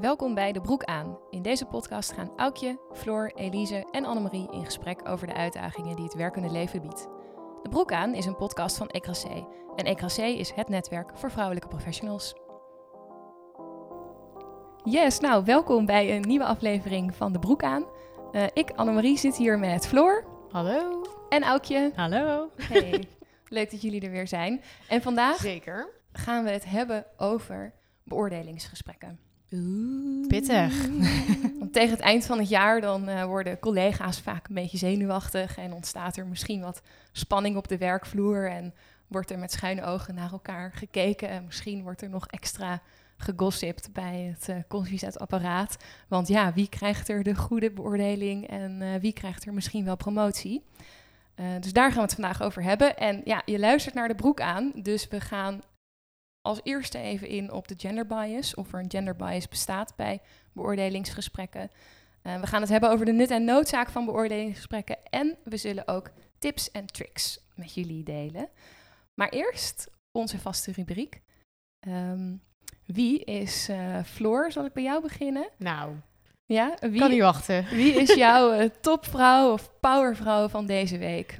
Welkom bij De Broek aan. In deze podcast gaan Aukje, Floor, Elise en Annemarie in gesprek over de uitdagingen die het werkende leven biedt. De Broek aan is een podcast van ECRAC en ECRAC is het netwerk voor vrouwelijke professionals. Yes, nou welkom bij een nieuwe aflevering van De Broek aan. Uh, ik, Annemarie, zit hier met Floor. Hallo. En Aukje. Hallo. Hey, leuk dat jullie er weer zijn. En vandaag Zeker. gaan we het hebben over beoordelingsgesprekken. Oeh. Pittig. Want tegen het eind van het jaar dan uh, worden collega's vaak een beetje zenuwachtig en ontstaat er misschien wat spanning op de werkvloer en wordt er met schuine ogen naar elkaar gekeken en misschien wordt er nog extra gegossipt bij het uh, apparaat. Want ja, wie krijgt er de goede beoordeling en uh, wie krijgt er misschien wel promotie? Uh, dus daar gaan we het vandaag over hebben. En ja, je luistert naar de broek aan, dus we gaan als eerste even in op de gender bias, of er een gender bias bestaat bij beoordelingsgesprekken. Uh, we gaan het hebben over de nut en noodzaak van beoordelingsgesprekken en we zullen ook tips en tricks met jullie delen. Maar eerst onze vaste rubriek. Um, wie is uh, Floor? Zal ik bij jou beginnen? Nou, ja, wie, kan niet wachten. Wie is jouw uh, topvrouw of powervrouw van deze week?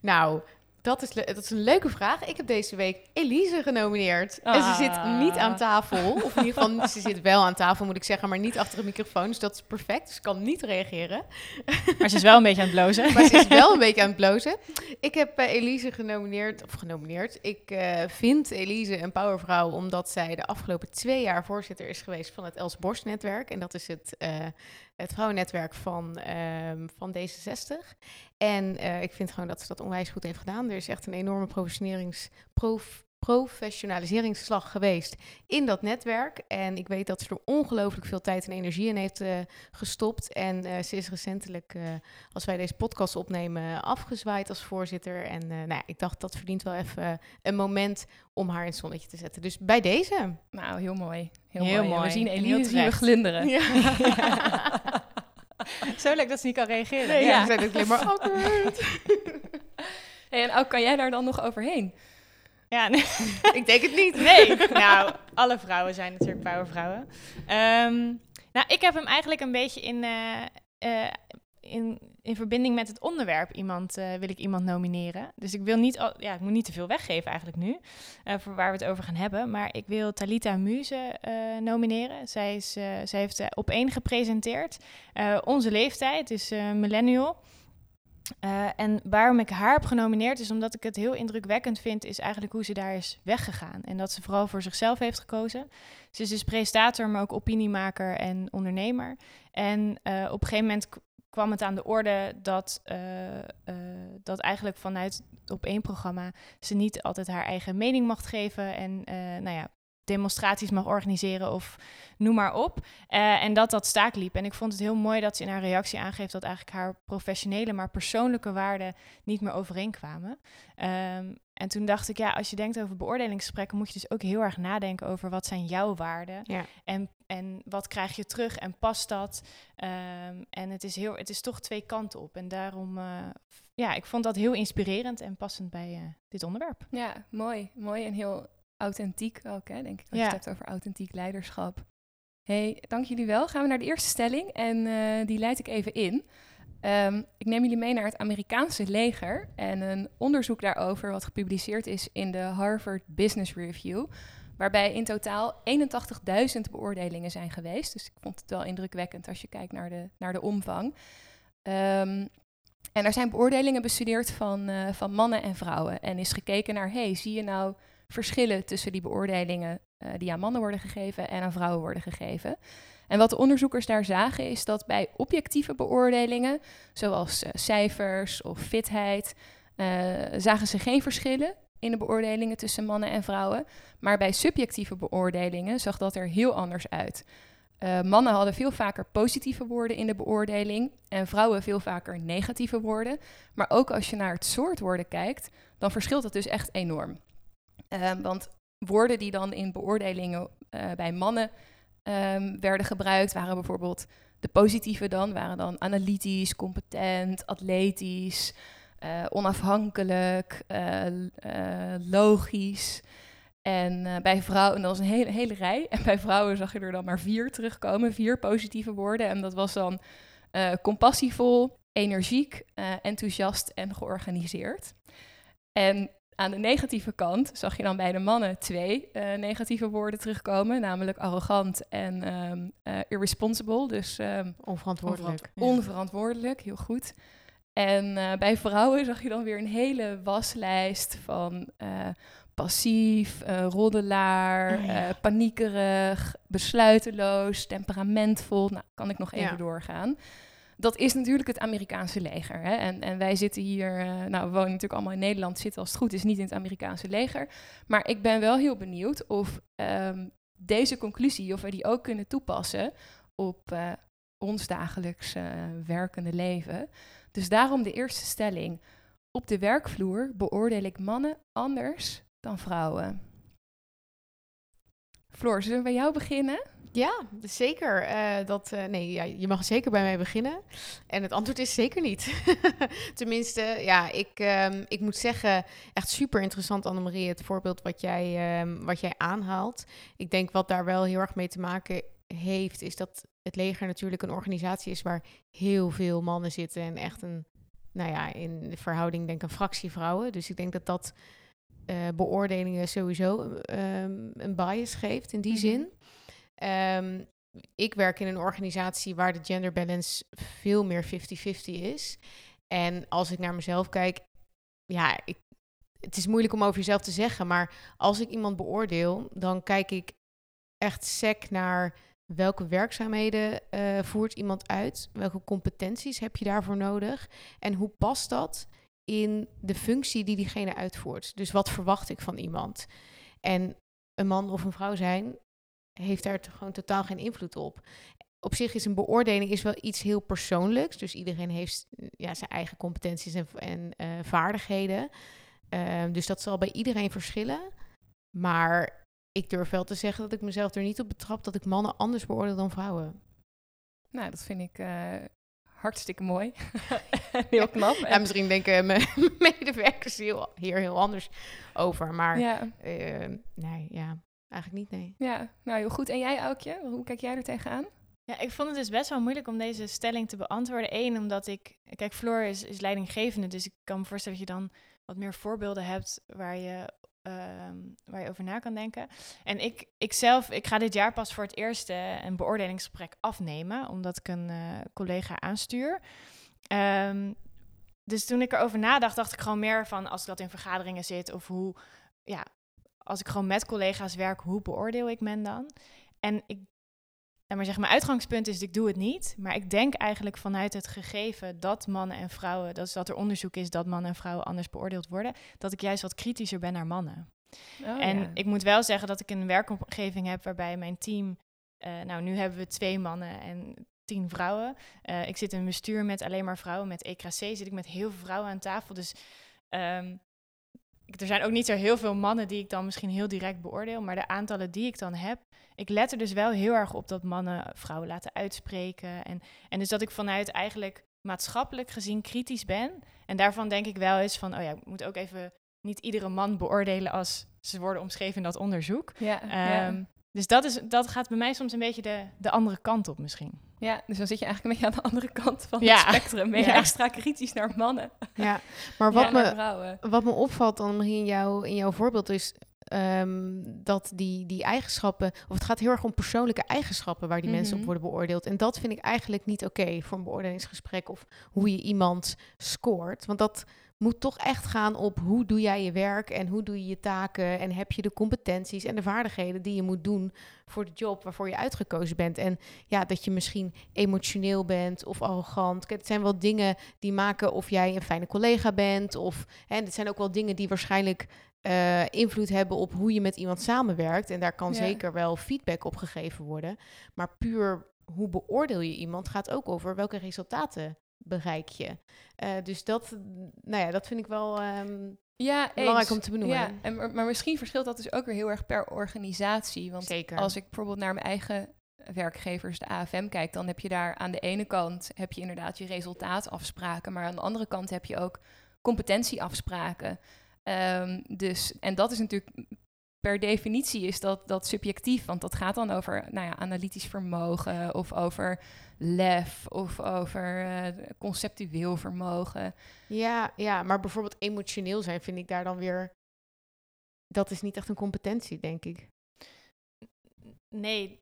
Nou, dat is, dat is een leuke vraag. Ik heb deze week Elise genomineerd. En ze zit ah. niet aan tafel. Of in ieder geval, ze zit wel aan tafel, moet ik zeggen, maar niet achter een microfoon. Dus dat is perfect. Dus kan niet reageren. Maar ze is wel een beetje aan het blozen. Maar ze is wel een beetje aan het blozen. Ik heb uh, Elise genomineerd, of genomineerd. Ik uh, vind Elise een powervrouw omdat zij de afgelopen twee jaar voorzitter is geweest van het Els Borst netwerk. En dat is het, uh, het vrouwennetwerk van, um, van D66. En uh, ik vind gewoon dat ze dat onwijs goed heeft gedaan. Er is echt een enorme prof, professionaliseringsslag geweest in dat netwerk. En ik weet dat ze er ongelooflijk veel tijd en energie in heeft uh, gestopt. En uh, ze is recentelijk, uh, als wij deze podcast opnemen, afgezwaaid als voorzitter. En nou, ik dacht dat verdient wel even een moment om haar in het zonnetje te zetten. Dus bij deze. Nou, heel mooi. Heel, heel mooi. We zien Eline glunderen. Ja. Zo leuk dat ze niet kan reageren. Nee, ja, ze zijn alleen maar awkward. hey, en ook kan jij daar dan nog overheen? Ja, nee. ik denk het niet. Nee, nou, alle vrouwen zijn natuurlijk powervrouwen. Um, nou, ik heb hem eigenlijk een beetje in, uh, uh, in, in verbinding met het onderwerp iemand, uh, wil ik iemand nomineren. Dus ik wil niet, ja, ik moet niet te veel weggeven eigenlijk nu, voor waar we het over gaan hebben. Maar ik wil Talita Muze nomineren. Zij, is, zij heeft op één gepresenteerd. onze leeftijd is millennial. En waarom ik haar heb genomineerd is omdat ik het heel indrukwekkend vind, is eigenlijk hoe ze daar is weggegaan. En dat ze vooral voor zichzelf heeft gekozen. Ze is dus presentator, maar ook opiniemaker en ondernemer. En op een gegeven moment kwam het aan de orde dat, uh, dat eigenlijk vanuit op één programma ze niet altijd haar eigen mening mag geven. En nou ja, demonstraties mag organiseren of noem maar op. En dat dat staak liep. En ik vond het heel mooi dat ze in haar reactie aangeeft dat eigenlijk haar professionele, maar persoonlijke waarden niet meer overeenkwamen. Um, en toen dacht ik, ja, als je denkt over beoordelingsgesprekken, moet je dus ook heel erg nadenken over wat zijn jouw waarden ja. en, en wat krijg je terug en past dat. Um, en het is, heel, het is toch twee kanten op. En daarom, uh, ja, ik vond dat heel inspirerend en passend bij uh, dit onderwerp. Ja, mooi. Mooi en heel authentiek ook, hè, denk ik. Als ja. je het hebt over authentiek leiderschap. hey, dank jullie wel. Gaan we naar de eerste stelling en uh, die leid ik even in. Um, ik neem jullie mee naar het Amerikaanse leger en een onderzoek daarover wat gepubliceerd is in de Harvard Business Review, waarbij in totaal 81.000 beoordelingen zijn geweest. Dus ik vond het wel indrukwekkend als je kijkt naar de, naar de omvang. Um, en er zijn beoordelingen bestudeerd van, uh, van mannen en vrouwen en is gekeken naar, hey, zie je nou verschillen tussen die beoordelingen uh, die aan mannen worden gegeven en aan vrouwen worden gegeven. En wat de onderzoekers daar zagen is dat bij objectieve beoordelingen, zoals uh, cijfers of fitheid, uh, zagen ze geen verschillen in de beoordelingen tussen mannen en vrouwen. Maar bij subjectieve beoordelingen zag dat er heel anders uit. Uh, mannen hadden veel vaker positieve woorden in de beoordeling en vrouwen veel vaker negatieve woorden. Maar ook als je naar het soort woorden kijkt, dan verschilt dat dus echt enorm. Want woorden die dan in beoordelingen bij mannen um, werden gebruikt, waren bijvoorbeeld de positieve dan, waren dan analytisch, competent, atletisch, uh, onafhankelijk, uh, logisch. En bij vrouwen, en dat was een hele, hele rij. En bij vrouwen zag je er dan maar vier terugkomen, vier positieve woorden. En dat was dan compassievol, energiek, enthousiast en georganiseerd. En aan de negatieve kant zag je dan bij de mannen twee uh, negatieve woorden terugkomen, namelijk arrogant en um, uh, irresponsible, dus um, onverantwoordelijk. Onverantwoordelijk, heel goed. En uh, bij vrouwen zag je dan weer een hele waslijst van passief, roddelaar, oh, ja. paniekerig, besluiteloos, temperamentvol. Nou, kan ik nog even ja. doorgaan dat is natuurlijk het Amerikaanse leger. Hè? En, en wij zitten hier, uh, nou, we wonen natuurlijk allemaal in Nederland, zitten als het goed is niet in het Amerikaanse leger. Maar ik ben wel heel benieuwd of um, deze conclusie, of we die ook kunnen toepassen op uh, ons dagelijks uh, werkende leven. Dus daarom de eerste stelling. Op de werkvloer beoordeel ik mannen anders dan vrouwen. Floor, zullen we bij jou beginnen? Ja, zeker. Uh, dat, uh, nee, je mag zeker bij mij beginnen. En het antwoord is zeker niet. Tenminste, ja, ik, um, ik moet zeggen, echt super interessant, Annemarie, het voorbeeld wat jij, um, wat jij aanhaalt. Ik denk wat daar wel heel erg mee te maken heeft, is dat het leger natuurlijk een organisatie is waar heel veel mannen zitten en echt een, nou ja, in de verhouding denk ik een fractie vrouwen. Dus ik denk dat dat uh, beoordelingen sowieso um, een bias geeft in die mm -hmm. zin. Um, ik werk in een organisatie waar de gender balance veel meer 50-50 is. En als ik naar mezelf kijk, ja, ik, het is moeilijk om over jezelf te zeggen, maar als ik iemand beoordeel, dan kijk ik echt sec naar welke werkzaamheden uh, voert iemand uit, welke competenties heb je daarvoor nodig en hoe past dat in de functie die diegene uitvoert. Dus wat verwacht ik van iemand? En een man of een vrouw zijn heeft daar gewoon totaal geen invloed op. Op zich is een beoordeling is wel iets heel persoonlijks. Dus iedereen heeft ja, zijn eigen competenties en, en uh, vaardigheden. Uh, dus dat zal bij iedereen verschillen. Maar ik durf wel te zeggen dat ik mezelf er niet op betrap dat ik mannen anders beoordeel dan vrouwen. Nou, dat vind ik uh, hartstikke mooi. heel knap. Ja, misschien denken mijn medewerkers hier heel anders over. Maar ja. nee, ja. Eigenlijk niet, nee. Ja, nou heel goed. En jij, Aukje? Hoe kijk jij er tegenaan? Ja, ik vond het dus best wel moeilijk om deze stelling te beantwoorden. Eén, omdat ik... Kijk, Floor is, is leidinggevende, dus ik kan me voorstellen dat je dan wat meer voorbeelden hebt waar je, uh, waar je over na kan denken. En ik, ik zelf, ik ga dit jaar pas voor het eerst uh, een beoordelingsgesprek afnemen, omdat ik een uh, collega aanstuur. Um, dus toen ik erover nadacht, dacht ik gewoon meer van als ik dat in vergaderingen zit of hoe, ja, als ik gewoon met collega's werk, hoe beoordeel ik men dan? En ik, maar zeg, mijn uitgangspunt is, ik doe het niet. Maar ik denk eigenlijk vanuit het gegeven dat mannen en vrouwen, dat, is dat er onderzoek is dat mannen en vrouwen anders beoordeeld worden, dat ik juist wat kritischer ben naar mannen. Oh, en ja. ik moet wel zeggen dat ik een werkomgeving heb waarbij mijn team, uh, nou nu hebben we twee mannen en tien vrouwen. Uh, ik zit in een bestuur met alleen maar vrouwen. Met EKC zit ik met heel veel vrouwen aan tafel. Dus um, er zijn ook niet zo heel veel mannen die ik dan misschien heel direct beoordeel, maar de aantallen die ik dan heb, ik let er dus wel heel erg op dat mannen vrouwen laten uitspreken. En, en dus dat ik vanuit eigenlijk maatschappelijk gezien kritisch ben. En daarvan denk ik wel eens van, oh ja, ik moet ook even niet iedere man beoordelen als ze worden omschreven in dat onderzoek. Ja, um, ja. Dus dat, is, dat gaat bij mij soms een beetje de, de andere kant op misschien. Ja, dus dan zit je eigenlijk een beetje aan de andere kant van ja. het spectrum. Ben je ja. extra kritisch naar mannen. Ja, maar wat, me, wat me opvalt dan in, jou, in jouw voorbeeld is... Um, dat die, die eigenschappen, of het gaat heel erg om persoonlijke eigenschappen waar die mm -hmm. mensen op worden beoordeeld. En dat vind ik eigenlijk niet oké okay voor een beoordelingsgesprek of hoe je iemand scoort. Want dat, moet toch echt gaan op hoe doe jij je werk en hoe doe je je taken en heb je de competenties en de vaardigheden die je moet doen voor de job waarvoor je uitgekozen bent. En ja, dat je misschien emotioneel bent of arrogant. Het zijn wel dingen die maken of jij een fijne collega bent of hè, het zijn ook wel dingen die waarschijnlijk uh, invloed hebben op hoe je met iemand samenwerkt. En daar kan ja. zeker wel feedback op gegeven worden. Maar puur hoe beoordeel je iemand gaat ook over welke resultaten bereik je. Uh, dus dat, nou ja, dat vind ik wel um, ja, belangrijk om te benoemen. Ja, en, maar, maar, misschien verschilt dat dus ook weer heel erg per organisatie. Want Zeker. als ik bijvoorbeeld naar mijn eigen werkgevers, de AFM, kijk, dan heb je daar aan de ene kant heb je inderdaad je resultaatafspraken, maar aan de andere kant heb je ook competentieafspraken. Um, dus, en dat is natuurlijk per definitie is dat, dat subjectief, want dat gaat dan over nou ja, analytisch vermogen of over lef of over uh, conceptueel vermogen. Ja, ja, maar bijvoorbeeld emotioneel zijn vind ik daar dan weer. Dat is niet echt een competentie, denk ik. Nee,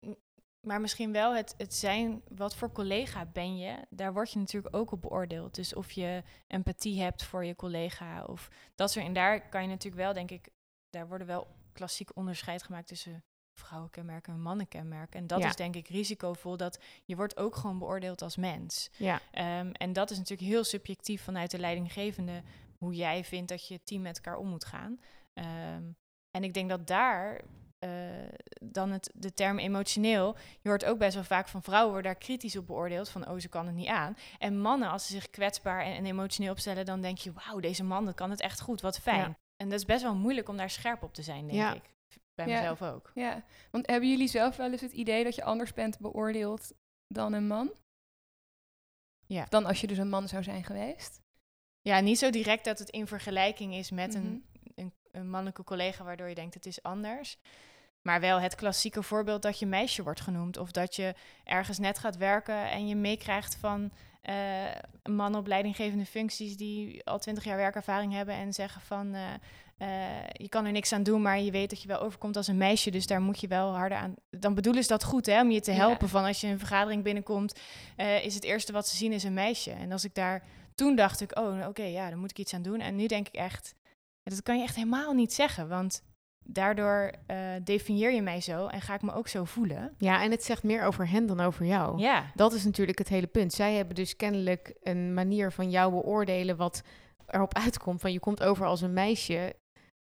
maar misschien wel het, het zijn, wat voor collega ben je? Daar word je natuurlijk ook op beoordeeld. Dus of je empathie hebt voor je collega of dat soort. En daar kan je natuurlijk wel, denk ik, daar worden wel klassiek onderscheid gemaakt tussen vrouwenkenmerken en mannenkenmerken. En dat is denk ik risicovol, dat je wordt ook gewoon beoordeeld als mens. Ja. Um, en dat is natuurlijk heel subjectief vanuit de leidinggevende, hoe jij vindt dat je team met elkaar om moet gaan. Um, en ik denk dat daar uh, dan het, de term emotioneel. Je hoort ook best wel vaak van vrouwen worden daar kritisch op beoordeeld. Van, oh, ze kan het niet aan. En mannen, als ze zich kwetsbaar en, en emotioneel opstellen... dan denk je, wauw, deze man, dat kan het echt goed. Wat fijn. En dat is best wel moeilijk om daar scherp op te zijn, denk ja. ik. Bij mezelf ook. Ja, want hebben jullie zelf wel eens het idee dat je anders bent beoordeeld dan een man? Ja. Dan als je dus een man zou zijn geweest? Ja, niet zo direct dat het in vergelijking is met een, mhm. een, een, mannelijke collega waardoor je denkt het is anders. Maar wel het klassieke voorbeeld dat je meisje wordt genoemd. Of dat je ergens net gaat werken en je meekrijgt van uh, mannen op leidinggevende functies die al twintig jaar werkervaring hebben en zeggen van uh, uh, je kan er niks aan doen, maar je weet dat je wel overkomt als een meisje, dus daar moet je wel harder aan. Dan bedoelen ze dat goed, hè, om je te helpen. Van als je een vergadering binnenkomt, is het eerste wat ze zien is een meisje. En als ik daar toen dacht ik, oh, oké, ja, dan moet ik iets aan doen. En nu denk ik echt, dat kan je echt helemaal niet zeggen, want daardoor uh, definieer je mij zo en ga ik me ook zo voelen. Ja, en het zegt meer over hen dan over jou. Ja. Dat is natuurlijk het hele punt. Zij hebben dus kennelijk een manier van jou beoordelen wat erop uitkomt van je komt over als een meisje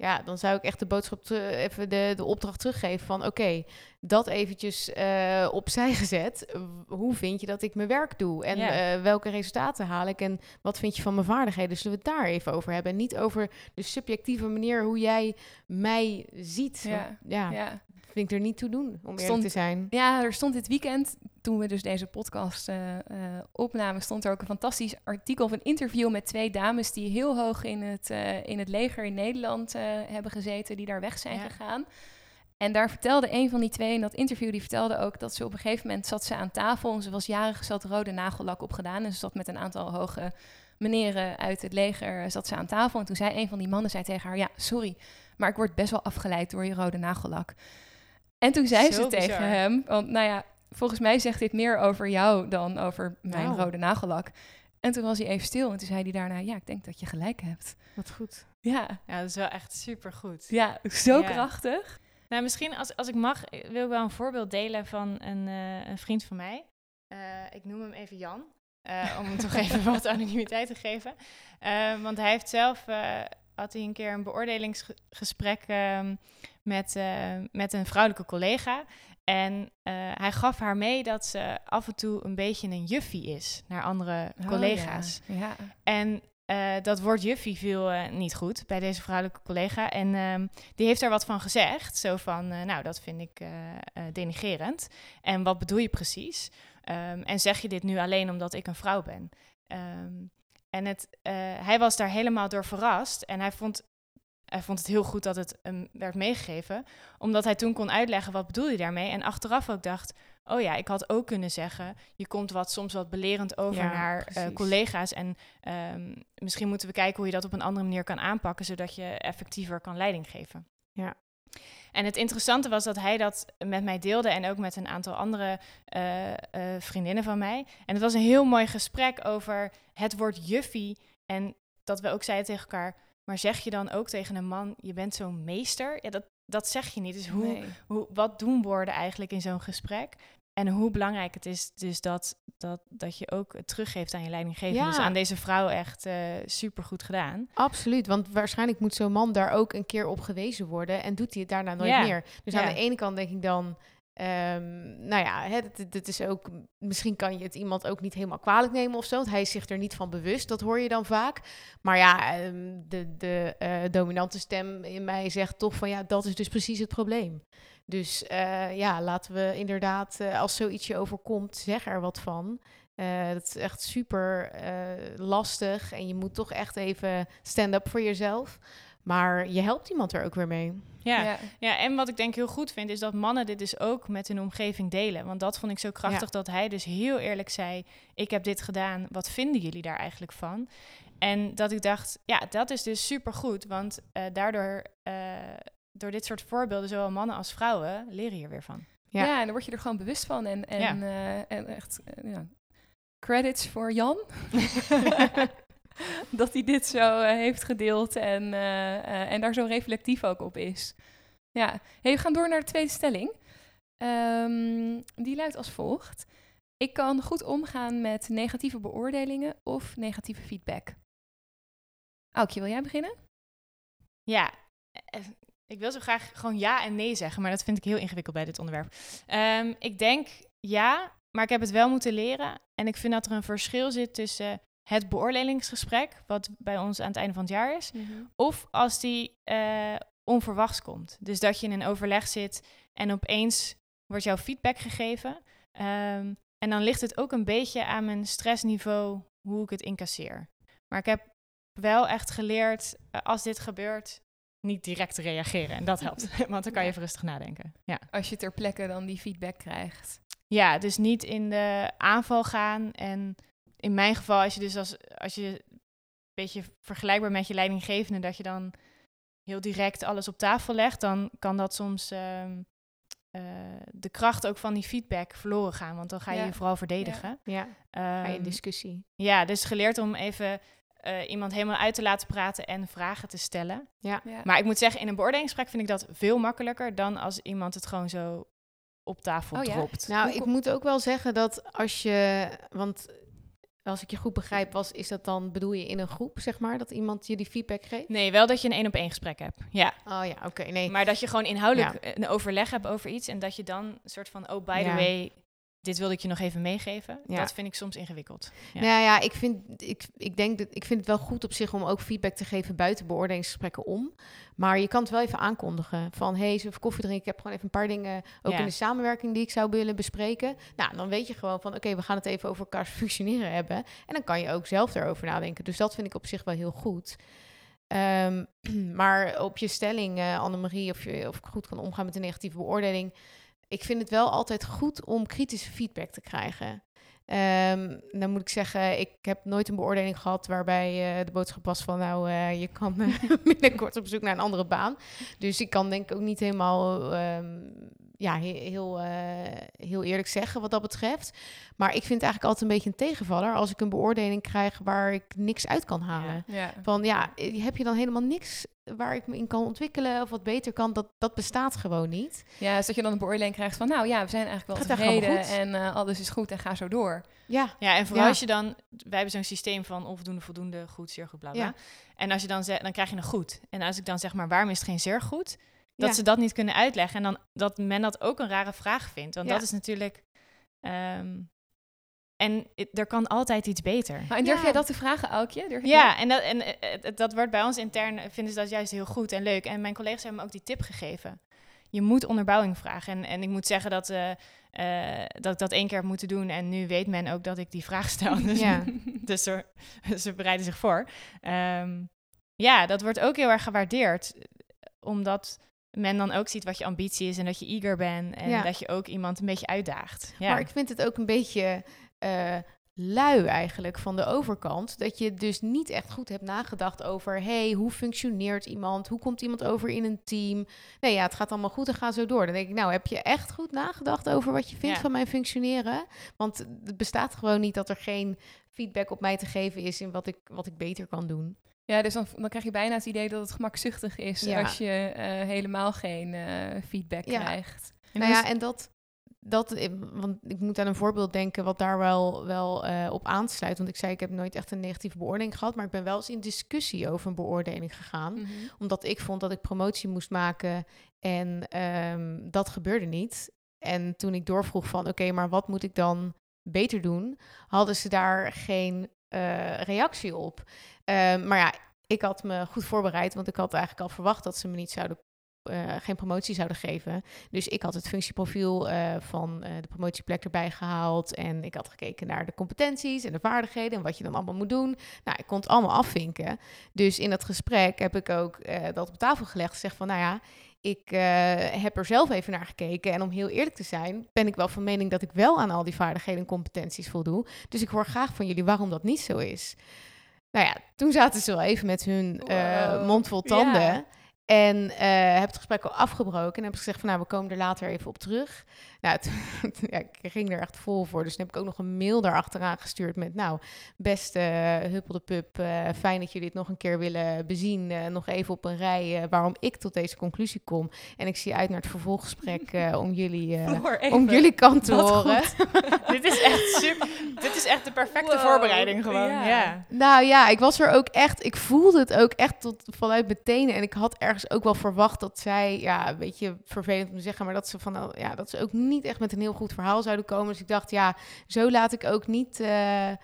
ja, dan zou ik echt de boodschap even de, de opdracht teruggeven van oké, dat eventjes uh, opzij gezet. Hoe vind je dat ik mijn werk doe? En eh, welke resultaten haal ik? En wat vind je van mijn vaardigheden? Zullen we het daar even over hebben? En niet over de subjectieve manier hoe jij mij ziet. Ja, ja. ja. Vind ik er niet toe doen, om eerlijk te zijn. Ja, er stond dit weekend, toen we dus deze podcast uh, opnamen, stond er ook een fantastisch artikel of een interview met twee dames die heel hoog in het, in het leger in Nederland hebben gezeten, die daar weg zijn gegaan. En daar vertelde een van die twee in dat interview, die vertelde ook dat ze op een gegeven moment zat ze aan tafel en ze was jarig, ze had rode nagellak opgedaan en ze zat met een aantal hoge meneren uit het leger, zat ze aan tafel. En toen zei een van die mannen zei tegen haar, ja, sorry, maar ik word best wel afgeleid door je rode nagellak. En toen zei ze tegen hem, want nou ja, volgens mij zegt dit meer over jou dan over mijn nou. rode nagellak. En toen was hij even stil en toen zei hij daarna, ja, ik denk dat je gelijk hebt. Wat goed. Ja. Ja, dat is wel echt super goed. Ja, zo krachtig. Nou, misschien als, als ik mag, eh, wil ik wel een voorbeeld delen van een, uh, een vriend van mij. Uh, ik noem hem even Jan, uh, om hem toch even wat anonimiteit te geven. want hij heeft zelf, had hij een keer een beoordelingsgesprek ehm, met, met een vrouwelijke collega. En hij gaf haar mee dat ze af en toe een beetje een juffie is naar andere oh, collega's. Ja. ja. En uh, dat woord juffie viel uh, niet goed bij deze vrouwelijke collega. En um, die heeft daar wat van gezegd. Zo van, uh, nou, dat vind ik denigerend. En wat bedoel je precies? Um, en zeg je dit nu alleen omdat ik een vrouw ben? Um, en het, hij was daar helemaal door verrast. En hij vond, hij vond het heel goed dat het hem werd meegegeven. Omdat hij toen kon uitleggen wat bedoel je daarmee. En achteraf ook dacht, oh ja, ik had ook kunnen zeggen, je komt wat soms wat belerend over naar uh, collega's en um, misschien moeten we kijken hoe je dat op een andere manier kan aanpakken, zodat je effectiever kan leiding geven. Ja. En het interessante was dat hij dat met mij deelde en ook met een aantal andere uh, uh, vriendinnen van mij. En het was een heel mooi gesprek over het woord juffie en dat we ook zeiden tegen elkaar, maar zeg je dan ook tegen een man, je bent zo'n meester? Ja, dat, dat zeg je niet. Dus hoe, hoe, wat doen woorden eigenlijk in zo'n gesprek? En hoe belangrijk het is dus dat, dat, dat je ook het teruggeeft aan je leidinggevende. Dus aan deze vrouw echt uh, super goed gedaan. Absoluut, want waarschijnlijk moet zo'n man daar ook een keer op gewezen worden. En doet hij het daarna nooit meer. Dus aan de ene kant denk ik dan... Um, nou ja, het, is ook, misschien kan je het iemand ook niet helemaal kwalijk nemen of zo. Want hij is zich er niet van bewust, dat hoor je dan vaak. Maar ja, ehm, de, de uh, dominante stem in mij zegt toch van ja, dat is dus precies het probleem. Dus uh, ja, laten we inderdaad, uh, als zoiets je overkomt, zeg er wat van. Uh, dat is echt super lastig en je moet toch echt even stand up voor jezelf. Maar je helpt iemand er ook weer mee. Ja. ja. Ja. en wat ik denk heel goed vind, is dat mannen dit dus ook met hun omgeving delen. Want dat vond ik zo krachtig, dat hij dus heel eerlijk zei... ik heb dit gedaan, wat vinden jullie daar eigenlijk van? En dat ik dacht, ja, dat is dus supergoed. Want uh, daardoor, uh, door dit soort voorbeelden, zowel mannen als vrouwen, leren hier weer van. Ja. ja, en dan word je er gewoon bewust van. En, en, uh, en echt, ja. credits voor Jan. dat hij dit zo heeft gedeeld en, en daar zo reflectief ook op is. Ja, hey, we gaan door naar de tweede stelling. Um, die luidt als volgt. Ik kan goed omgaan met negatieve beoordelingen of negatieve feedback. Aukje, wil jij beginnen? Ja, eh, eh, ik wil zo graag gewoon ja en nee zeggen, maar dat vind ik heel ingewikkeld bij dit onderwerp. Um, ik denk ja, maar ik heb het wel moeten leren. En ik vind dat er een verschil zit tussen het beoordelingsgesprek, wat bij ons aan het einde van het jaar is, mm -hmm. of als die uh, onverwachts komt. Dus dat je in een overleg zit en opeens wordt jouw feedback gegeven. Um, en dan ligt het ook een beetje aan mijn stressniveau hoe ik het incasseer. Maar ik heb wel echt geleerd, uh, als dit gebeurt, niet direct te reageren. En dat helpt, want dan kan je even rustig nadenken. Ja. Als je ter plekke dan die feedback krijgt. Ja, dus niet in de aanval gaan. En in mijn geval, als je dus als, als je een beetje vergelijkbaar met je leidinggevende, dat je dan heel direct alles op tafel legt, dan kan dat soms uh, uh, de kracht ook van die feedback verloren gaan. Want dan ga je ja. je vooral verdedigen. Ja, ja. Um, ga je in discussie. Ja, dus geleerd om even uh, iemand helemaal uit te laten praten en vragen te stellen. Ja. ja. Maar ik moet zeggen, in een beoordelingsgesprek vind ik dat veel makkelijker dan als iemand het gewoon zo op tafel oh, dropt. Nou, ik moet ook wel zeggen dat als je, want als ik je goed begrijp, was, is dat dan, bedoel je in een groep, zeg maar, dat iemand je die feedback geeft? Nee, wel dat je een één op één gesprek hebt. Ja. Oh ja, oké. nee. Maar dat je gewoon inhoudelijk ja. een overleg hebt over iets en dat je dan een soort van, oh, by the ja. way, dit wilde ik je nog even meegeven. Ja. Dat vind ik soms ingewikkeld. Ja. Nou ja, ik vind, ik, ik denk dat ik vind het wel goed op zich om ook feedback te geven buiten beoordelingsgesprekken om. Maar je kan het wel even aankondigen van hey, zullen we koffie drinken? Ik heb gewoon even een paar dingen ook ja. in de samenwerking die ik zou willen bespreken. Nou, dan weet je gewoon van oké, okay, we gaan het even over elkaar functioneren hebben. En dan kan je ook zelf erover nadenken. Dus dat vind ik op zich wel heel goed. Um, maar op je stelling, uh, Annemarie, of, je, of ik goed kan omgaan met een negatieve beoordeling ik vind het wel altijd goed om kritische feedback te krijgen. Um, dan moet ik zeggen, ik heb nooit een beoordeling gehad waarbij uh, de boodschap was van nou, uh, je kan uh, binnenkort op zoek naar een andere baan. Dus ik kan denk ik ook niet helemaal um, ja, heel, heel eerlijk zeggen wat dat betreft. Maar ik vind het eigenlijk altijd een beetje een tegenvaller als ik een beoordeling krijg waar ik niks uit kan halen. Ja, ja. Van ja, heb je dan helemaal niks waar ik me in kan ontwikkelen of wat beter kan, dat, dat bestaat gewoon niet. Ja, dus dat je dan een beoordeling krijgt van, nou ja, we zijn eigenlijk wel tevreden en uh, alles is goed en ga zo door. Ja, ja en vooral ja. als je dan, wij hebben zo'n systeem van onvoldoende, voldoende, goed, zeer goed, bla bla. Ja. En als je dan zegt, dan krijg je een goed. En als ik dan zeg maar, waarom is het geen zeer goed? Dat ja. ze dat niet kunnen uitleggen en dan dat men dat ook een rare vraag vindt. Want dat is natuurlijk, um, en er kan altijd iets beter. Maar en durf ja. jij dat te vragen, Aukje? ja, en, dat, en uh, dat wordt bij ons intern, vinden ze dat juist heel goed en leuk. En mijn collega's hebben me ook die tip gegeven. Je moet onderbouwing vragen. En, en ik moet zeggen dat, uh, uh, dat ik dat één keer heb moeten doen. En nu weet men ook dat ik die vraag stel. Dus, ja. dus er, ze bereiden zich voor. Um, ja, dat wordt ook heel erg gewaardeerd. Omdat men dan ook ziet wat je ambitie is en dat je eager bent. En ja. dat je ook iemand een beetje uitdaagt. Ja. Maar ik vind het ook een beetje uh, lui eigenlijk van de overkant. Dat je dus niet echt goed hebt nagedacht over... hey, hoe functioneert iemand? Hoe komt iemand over in een team? Nee, ja, het gaat allemaal goed en ga zo door. Dan denk ik, nou, heb je echt goed nagedacht over wat je vindt ja. van mijn functioneren? Want het bestaat gewoon niet dat er geen feedback op mij te geven is... in wat ik, wat ik beter kan doen. Ja, dus dan, dan krijg je bijna het idee dat het gemakzuchtig is... Ja. als je uh, helemaal geen uh, feedback ja. krijgt. Nou ja, en dat dat, want ik moet aan een voorbeeld denken wat daar wel, wel uh, op aansluit. Want ik zei, ik heb nooit echt een negatieve beoordeling gehad, maar ik ben wel eens in discussie over een beoordeling gegaan. Mm -hmm. Omdat ik vond dat ik promotie moest maken en um, dat gebeurde niet. En toen ik doorvroeg van, oké, okay, maar wat moet ik dan beter doen? Hadden ze daar geen uh, reactie op. Um, maar ja, ik had me goed voorbereid, want ik had eigenlijk al verwacht dat ze me niet zouden uh, geen promotie zouden geven. Dus ik had het functieprofiel uh, van de promotieplek erbij gehaald. En ik had gekeken naar de competenties en de vaardigheden en wat je dan allemaal moet doen. Nou, ik kon het allemaal afvinken. Dus in dat gesprek heb ik ook dat op tafel gelegd. Gezegd van, nou ja, ik heb er zelf even naar gekeken. En om heel eerlijk te zijn, ben ik wel van mening dat ik wel aan al die vaardigheden en competenties voldoe. Dus ik hoor graag van jullie waarom dat niet zo is. Nou ja, toen zaten ze wel even met hun uh, mond vol tanden. En uh, heb het gesprek al afgebroken en heb gezegd van nou, we komen er later even op terug. Nou, ja, ik ging er echt vol voor. Dus heb ik ook nog een mail daarachteraan gestuurd met nou, beste uh, Huppel de Pup, uh, fijn dat jullie dit nog een keer willen bezien. Uh, nog even op een rij waarom ik tot deze conclusie kom. En ik zie uit naar het vervolggesprek om, jullie, om jullie kant te horen. dit is echt super. Dit is echt de perfecte voorbereiding gewoon. Ja. ja. Nou ja, ik was er ook echt, ik voelde het ook echt tot vanuit mijn tenen. En ik had ergens ook wel verwacht dat zij, ja, een beetje vervelend om te zeggen, maar dat ze van, ja, dat ze ook niet niet echt met een heel goed verhaal zouden komen. Dus ik dacht, ja, zo laat ik ook niet. Uh,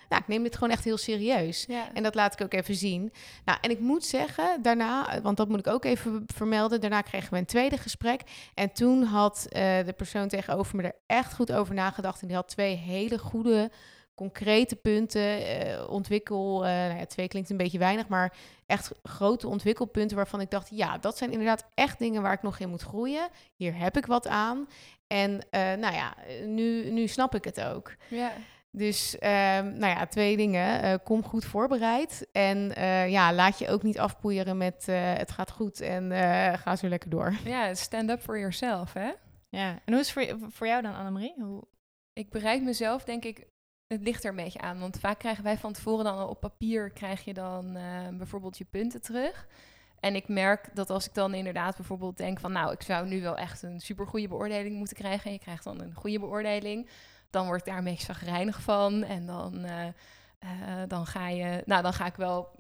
nou, ik neem dit gewoon echt heel serieus. Ja. En dat laat ik ook even zien. Nou, en ik moet zeggen, daarna, want dat moet ik ook even vermelden. Daarna kregen we een tweede gesprek. En toen had uh, de persoon tegenover me er echt goed over nagedacht. En die had twee hele goede concrete punten, uh, ontwikkel, uh, nou ja, twee klinkt een beetje weinig, maar echt grote ontwikkelpunten waarvan ik dacht, ja, dat zijn inderdaad echt dingen waar ik nog in moet groeien. Hier heb ik wat aan. En uh, nou ja, nu, nu snap ik het ook. Ja. Dus uh, nou ja, twee dingen. kom goed voorbereid. En ja, laat je ook niet afpoeieren met het gaat goed en ga zo lekker door. Ja, stand up for yourself, hè? Ja, en hoe is het voor, voor jou dan, Annemarie? Hoe... Ik bereid mezelf, denk ik, het ligt er een beetje aan. Want vaak krijgen wij van tevoren dan al op papier, krijg je dan uh, bijvoorbeeld je punten terug. En ik merk dat als ik dan inderdaad bijvoorbeeld denk van... nou, ik zou nu wel echt een supergoeie beoordeling moeten krijgen... en je krijgt dan een goede beoordeling... dan word ik daar een beetje zagrijnig van. En dan, uh, uh, dan ga je... Nou, dan ga ik wel...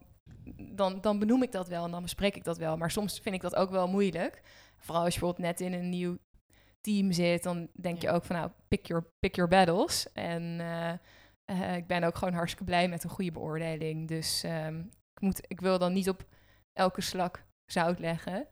Dan, dan benoem ik dat wel en dan bespreek ik dat wel. Maar soms vind ik dat ook wel moeilijk. Vooral als je bijvoorbeeld net in een nieuw team zit... dan denk je ook van nou, pick your, pick your battles. En... Uh, ik ben ook gewoon hartstikke blij met een goede beoordeling. Dus um, ik, moet, ik wil dan niet op elke slak zout leggen.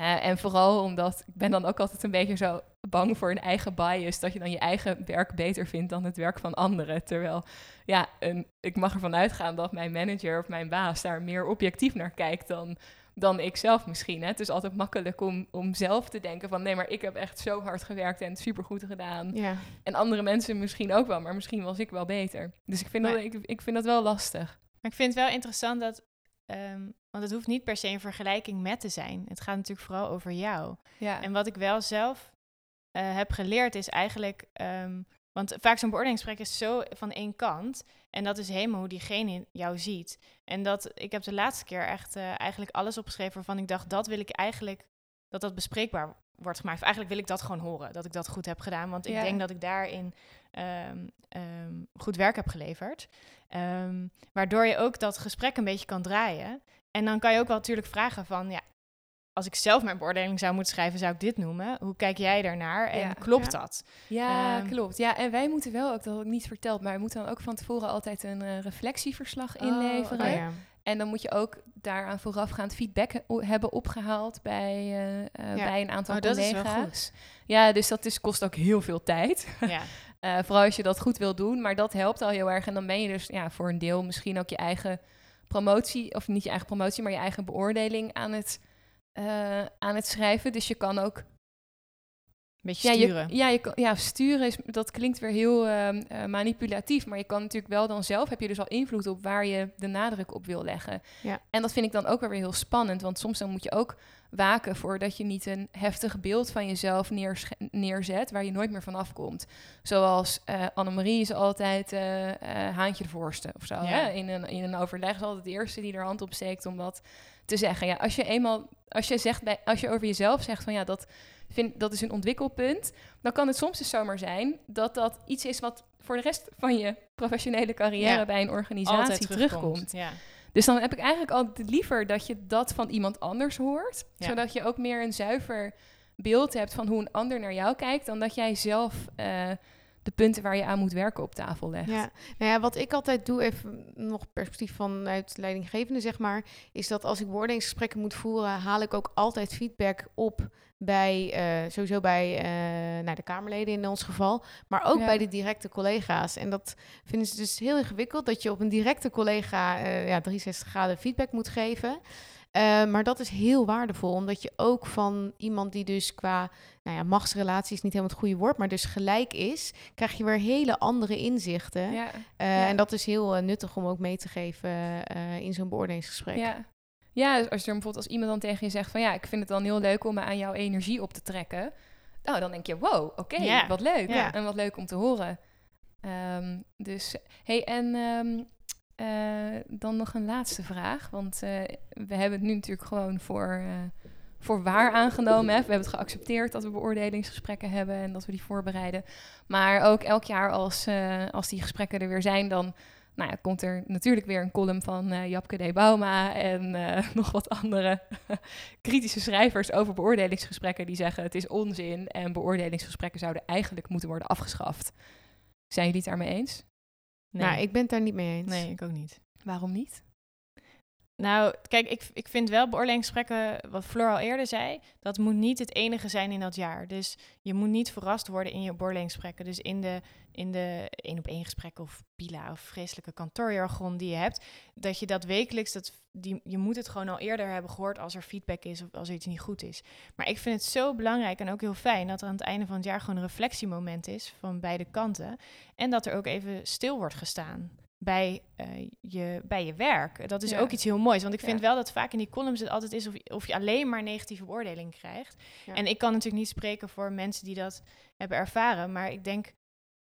Uh, en vooral omdat ik ben dan ook altijd een beetje zo bang voor een eigen bias. Dat je dan je eigen werk beter vindt dan het werk van anderen. Terwijl, ja, een, ik mag ervan uitgaan dat mijn manager of mijn baas daar meer objectief naar kijkt dan dan ik zelf misschien. Hè. Het is altijd makkelijk om, om zelf te denken van... nee, maar ik heb echt zo hard gewerkt en supergoed gedaan. Ja. En andere mensen misschien ook wel, maar misschien was ik wel beter. Dus ik vind, dat, ik, ik vind dat wel lastig. Maar ik vind het wel interessant dat... Um, want het hoeft niet per se in vergelijking met te zijn. Het gaat natuurlijk vooral over jou. Ja. En wat ik wel zelf uh, heb geleerd is eigenlijk... Um, want vaak zo'n beoordelingsgesprek is zo van één kant. En dat is helemaal hoe diegene jou ziet. En dat, ik heb de laatste keer echt uh, eigenlijk alles opgeschreven waarvan ik dacht, dat wil ik eigenlijk, dat dat bespreekbaar wordt gemaakt. Of eigenlijk wil ik dat gewoon horen, dat ik dat goed heb gedaan. Want ik denk dat ik daarin um, um, goed werk heb geleverd. Um, waardoor je ook dat gesprek een beetje kan draaien. En dan kan je ook wel natuurlijk vragen van, ja, als ik zelf mijn beoordeling zou moeten schrijven, zou ik dit noemen. Hoe kijk jij daarnaar en klopt dat? Ja, um, klopt. Ja, en wij moeten wel ook, dat ik niet verteld, maar we moeten dan ook van tevoren altijd een uh, reflectieverslag oh, inleveren. Oh, ja. En dan moet je ook daaraan voorafgaand feedback hebben opgehaald bij, uh, uh, bij een aantal oh, collega's. Ja, dus dat is, kost ook heel veel tijd. Ja. vooral als je dat goed wil doen, maar dat helpt al heel erg. En dan ben je dus ja, voor een deel misschien ook je eigen promotie, of niet je eigen promotie, maar je eigen beoordeling aan het uh, aan het schrijven. Dus je kan ook. Beetje sturen. Ja, je, ja, ja, sturen is, dat klinkt weer heel uh, manipulatief. Maar je kan natuurlijk wel dan zelf, heb je dus al invloed op waar je de nadruk op wil leggen. Ja. En dat vind ik dan ook weer heel spannend. Want soms dan moet je ook waken voor dat je niet een heftig beeld van jezelf neerzet waar je nooit meer vanaf komt. Zoals uh, Annemarie is altijd haantje de voorste of zo. Ja. Hè? In, een, in een overleg is altijd de eerste die er hand op steekt om dat te zeggen. Ja, als je eenmaal, als je zegt bij, als je over jezelf zegt van ja, dat vind dat is een ontwikkelpunt, dan kan het soms dus zomaar zijn dat dat iets is wat voor de rest van je professionele carrière bij een organisatie terugkomt. Ja. Dus dan heb ik eigenlijk altijd liever dat je dat van iemand anders hoort, zodat je ook meer een zuiver beeld hebt van hoe een ander naar jou kijkt, dan dat jij zelf uh, de punten waar je aan moet werken op tafel legt. Ja, nou ja, wat ik altijd doe, even nog perspectief vanuit leidinggevende, zeg maar, is dat als ik beoordelingsgesprekken moet voeren, haal ik ook altijd feedback op bij, uh, sowieso bij uh, nou, de Kamerleden in ons geval, maar ook bij de directe collega's. En dat vinden ze dus heel ingewikkeld, dat je op een directe collega uh, ja, 63 graden feedback moet geven. Uh, maar dat is heel waardevol, omdat je ook van iemand die dus qua nou ja, machtsrelatie is niet helemaal het goede woord, maar dus gelijk is, krijg je weer hele andere inzichten. Ja, uh, En dat is heel uh, nuttig om ook mee te geven in zo'n beoordelingsgesprek. Ja. ja, dus als er bijvoorbeeld als iemand dan tegen je zegt van ja, ik vind het dan heel leuk om me aan jouw energie op te trekken. Nou, dan denk je, wow, oké, okay, wat leuk. En wat leuk om te horen. Um, dus, hey, en um, uh, dan nog een laatste vraag. Want uh, we hebben het nu natuurlijk gewoon voor, uh, voor waar aangenomen. Hè? We hebben het geaccepteerd dat we beoordelingsgesprekken hebben en dat we die voorbereiden. Maar ook elk jaar als, als die gesprekken er weer zijn, dan nou ja, komt er natuurlijk weer een column van Japke D. Bauma en nog wat andere kritische schrijvers over beoordelingsgesprekken die zeggen het is onzin en beoordelingsgesprekken zouden eigenlijk moeten worden afgeschaft. Zijn jullie het daarmee eens? Nee. Nou, ik ben het daar niet mee eens. Nee, ik ook niet. Waarom niet? Nou, kijk, ik, ik vind wel beoordelingsgesprekken, wat Floor al eerder zei, dat moet niet het enige zijn in dat jaar. Dus je moet niet verrast worden in je beoordelingsgesprekken. Dus in de, in de één op één gesprekken of pila of vreselijke kantoorjargon die je hebt, dat je dat wekelijks, dat, die, je moet het gewoon al eerder hebben gehoord als er feedback is of als er iets niet goed is. Maar ik vind het zo belangrijk en ook heel fijn dat er aan het einde van het jaar gewoon een reflectiemoment is van beide kanten. En dat er ook even stil wordt gestaan bij, uh, je, bij je werk. Dat is ook iets heel moois. Want ik vind wel dat vaak in die columns het altijd is of, of je alleen maar negatieve beoordeling krijgt. En ik kan natuurlijk niet spreken voor mensen die dat hebben ervaren. Maar ik denk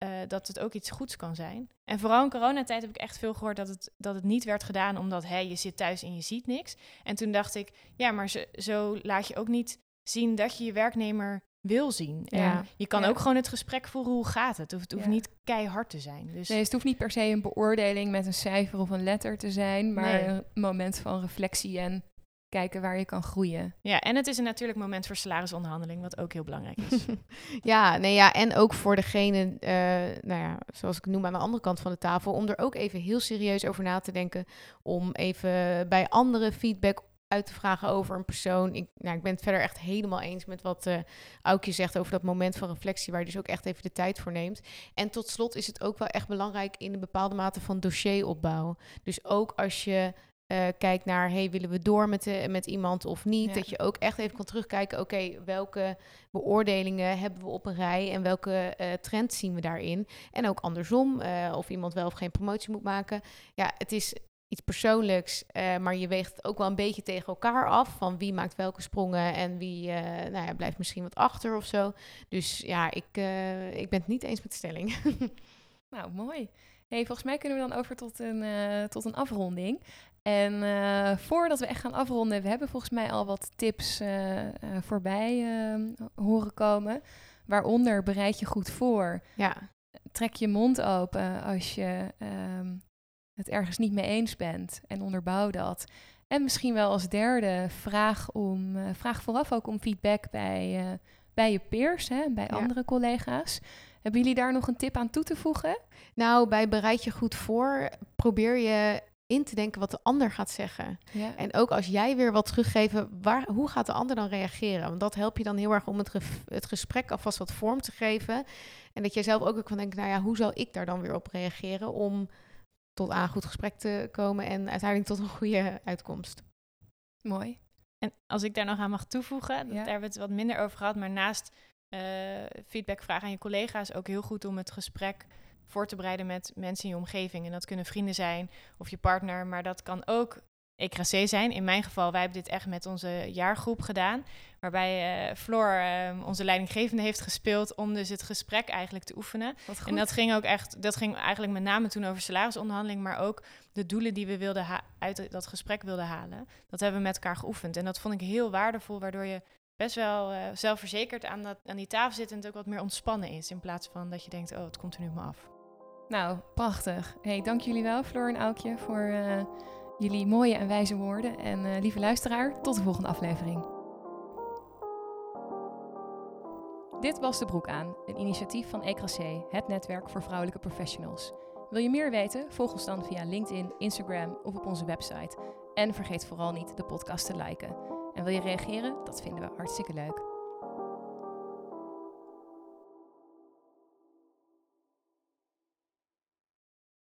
uh, dat het ook iets goeds kan zijn. En vooral in coronatijd heb ik echt veel gehoord dat het, dat het niet werd gedaan omdat hey, je zit thuis en je ziet niks. En toen dacht ik, ja, maar zo, zo laat je ook niet zien dat je je werknemer wil zien. Ja. je kan ook gewoon het gesprek voeren, hoe gaat het? Of het hoeft niet keihard te zijn. Dus... Nee, het hoeft niet per se een beoordeling met een cijfer of een letter te zijn, maar een moment van reflectie en kijken waar je kan groeien. Ja, en het is een natuurlijk moment voor salarisonderhandeling, wat ook heel belangrijk is. ja, nee, ja, en ook voor degene, uh, nou ja, zoals ik noem aan de andere kant van de tafel, om er ook even heel serieus over na te denken, om even bij andere feedback uit te vragen over een persoon. Ik, nou, ik ben het verder echt helemaal eens met wat uh, Aukje zegt over dat moment van reflectie, waar je dus ook echt even de tijd voor neemt. En tot slot is het ook wel echt belangrijk in een bepaalde mate van dossieropbouw. Dus ook als je uh, kijkt naar, hey, willen we door met, de, met iemand of niet? Dat je ook echt even kan terugkijken, oké, welke beoordelingen hebben we op een rij en welke uh, trends zien we daarin? En ook andersom, uh, of iemand wel of geen promotie moet maken. Ja, het is iets persoonlijks, maar je weegt het ook wel een beetje tegen elkaar af. Van wie maakt welke sprongen en wie nou ja, blijft misschien wat achter of zo. Dus ja, ik, ik ben het niet eens met de stelling. nou, mooi. Hey, volgens mij kunnen we dan over tot een, tot een afronding. En voordat we echt gaan afronden, we hebben volgens mij al wat tips voorbij horen komen. Waaronder bereid je goed voor. Ja. Trek je mond open als je um, het ergens niet mee eens bent en onderbouw dat. En misschien wel als derde, vraag, om, vraag vooraf ook om feedback bij, bij je peers, hè, bij andere collega's. Hebben jullie daar nog een tip aan toe te voegen? Nou, bij bereid je goed voor, probeer je in te denken wat de ander gaat zeggen. Ja. En ook als jij weer wat teruggeven, waar, hoe gaat de ander dan reageren? Want dat helpt je dan heel erg om het, het gesprek alvast wat vorm te geven. En dat jij zelf ook kan denken, nou ja, hoe zal ik daar dan weer op reageren om tot aan goed gesprek te komen en uiteindelijk tot een goede uitkomst. Mooi. En als ik daar nog aan mag toevoegen, daar hebben we het wat minder over gehad, maar naast uh, feedback vragen aan je collega's ook heel goed om het gesprek voor te bereiden met mensen in je omgeving. En dat kunnen vrienden zijn of je partner, maar dat kan ook ECRAC zijn. In mijn geval, wij hebben dit echt met onze jaargroep gedaan. Waarbij uh, Floor, uh, onze leidinggevende, heeft gespeeld om dus het gesprek eigenlijk te oefenen. En dat ging ook echt, dat ging eigenlijk met name toen over salarisonderhandeling, maar ook de doelen die we wilden uit dat gesprek wilden halen. Dat hebben we met elkaar geoefend. En dat vond ik heel waardevol, waardoor je best wel uh, zelfverzekerd aan, dat, aan die tafel zit en het ook wat meer ontspannen is. In plaats van dat je denkt, oh, het komt er nu maar af. Nou, prachtig. Hey, dank jullie wel, Floor en Aukje, voor uh, jullie mooie en wijze woorden. En uh, lieve luisteraar, tot de volgende aflevering. Dit was De Broek aan, een initiatief van Ecrasé, het netwerk voor vrouwelijke professionals. Wil je meer weten? Volg ons dan via LinkedIn, Instagram of op onze website. En vergeet vooral niet de podcast te liken. En wil je reageren? Dat vinden we hartstikke leuk.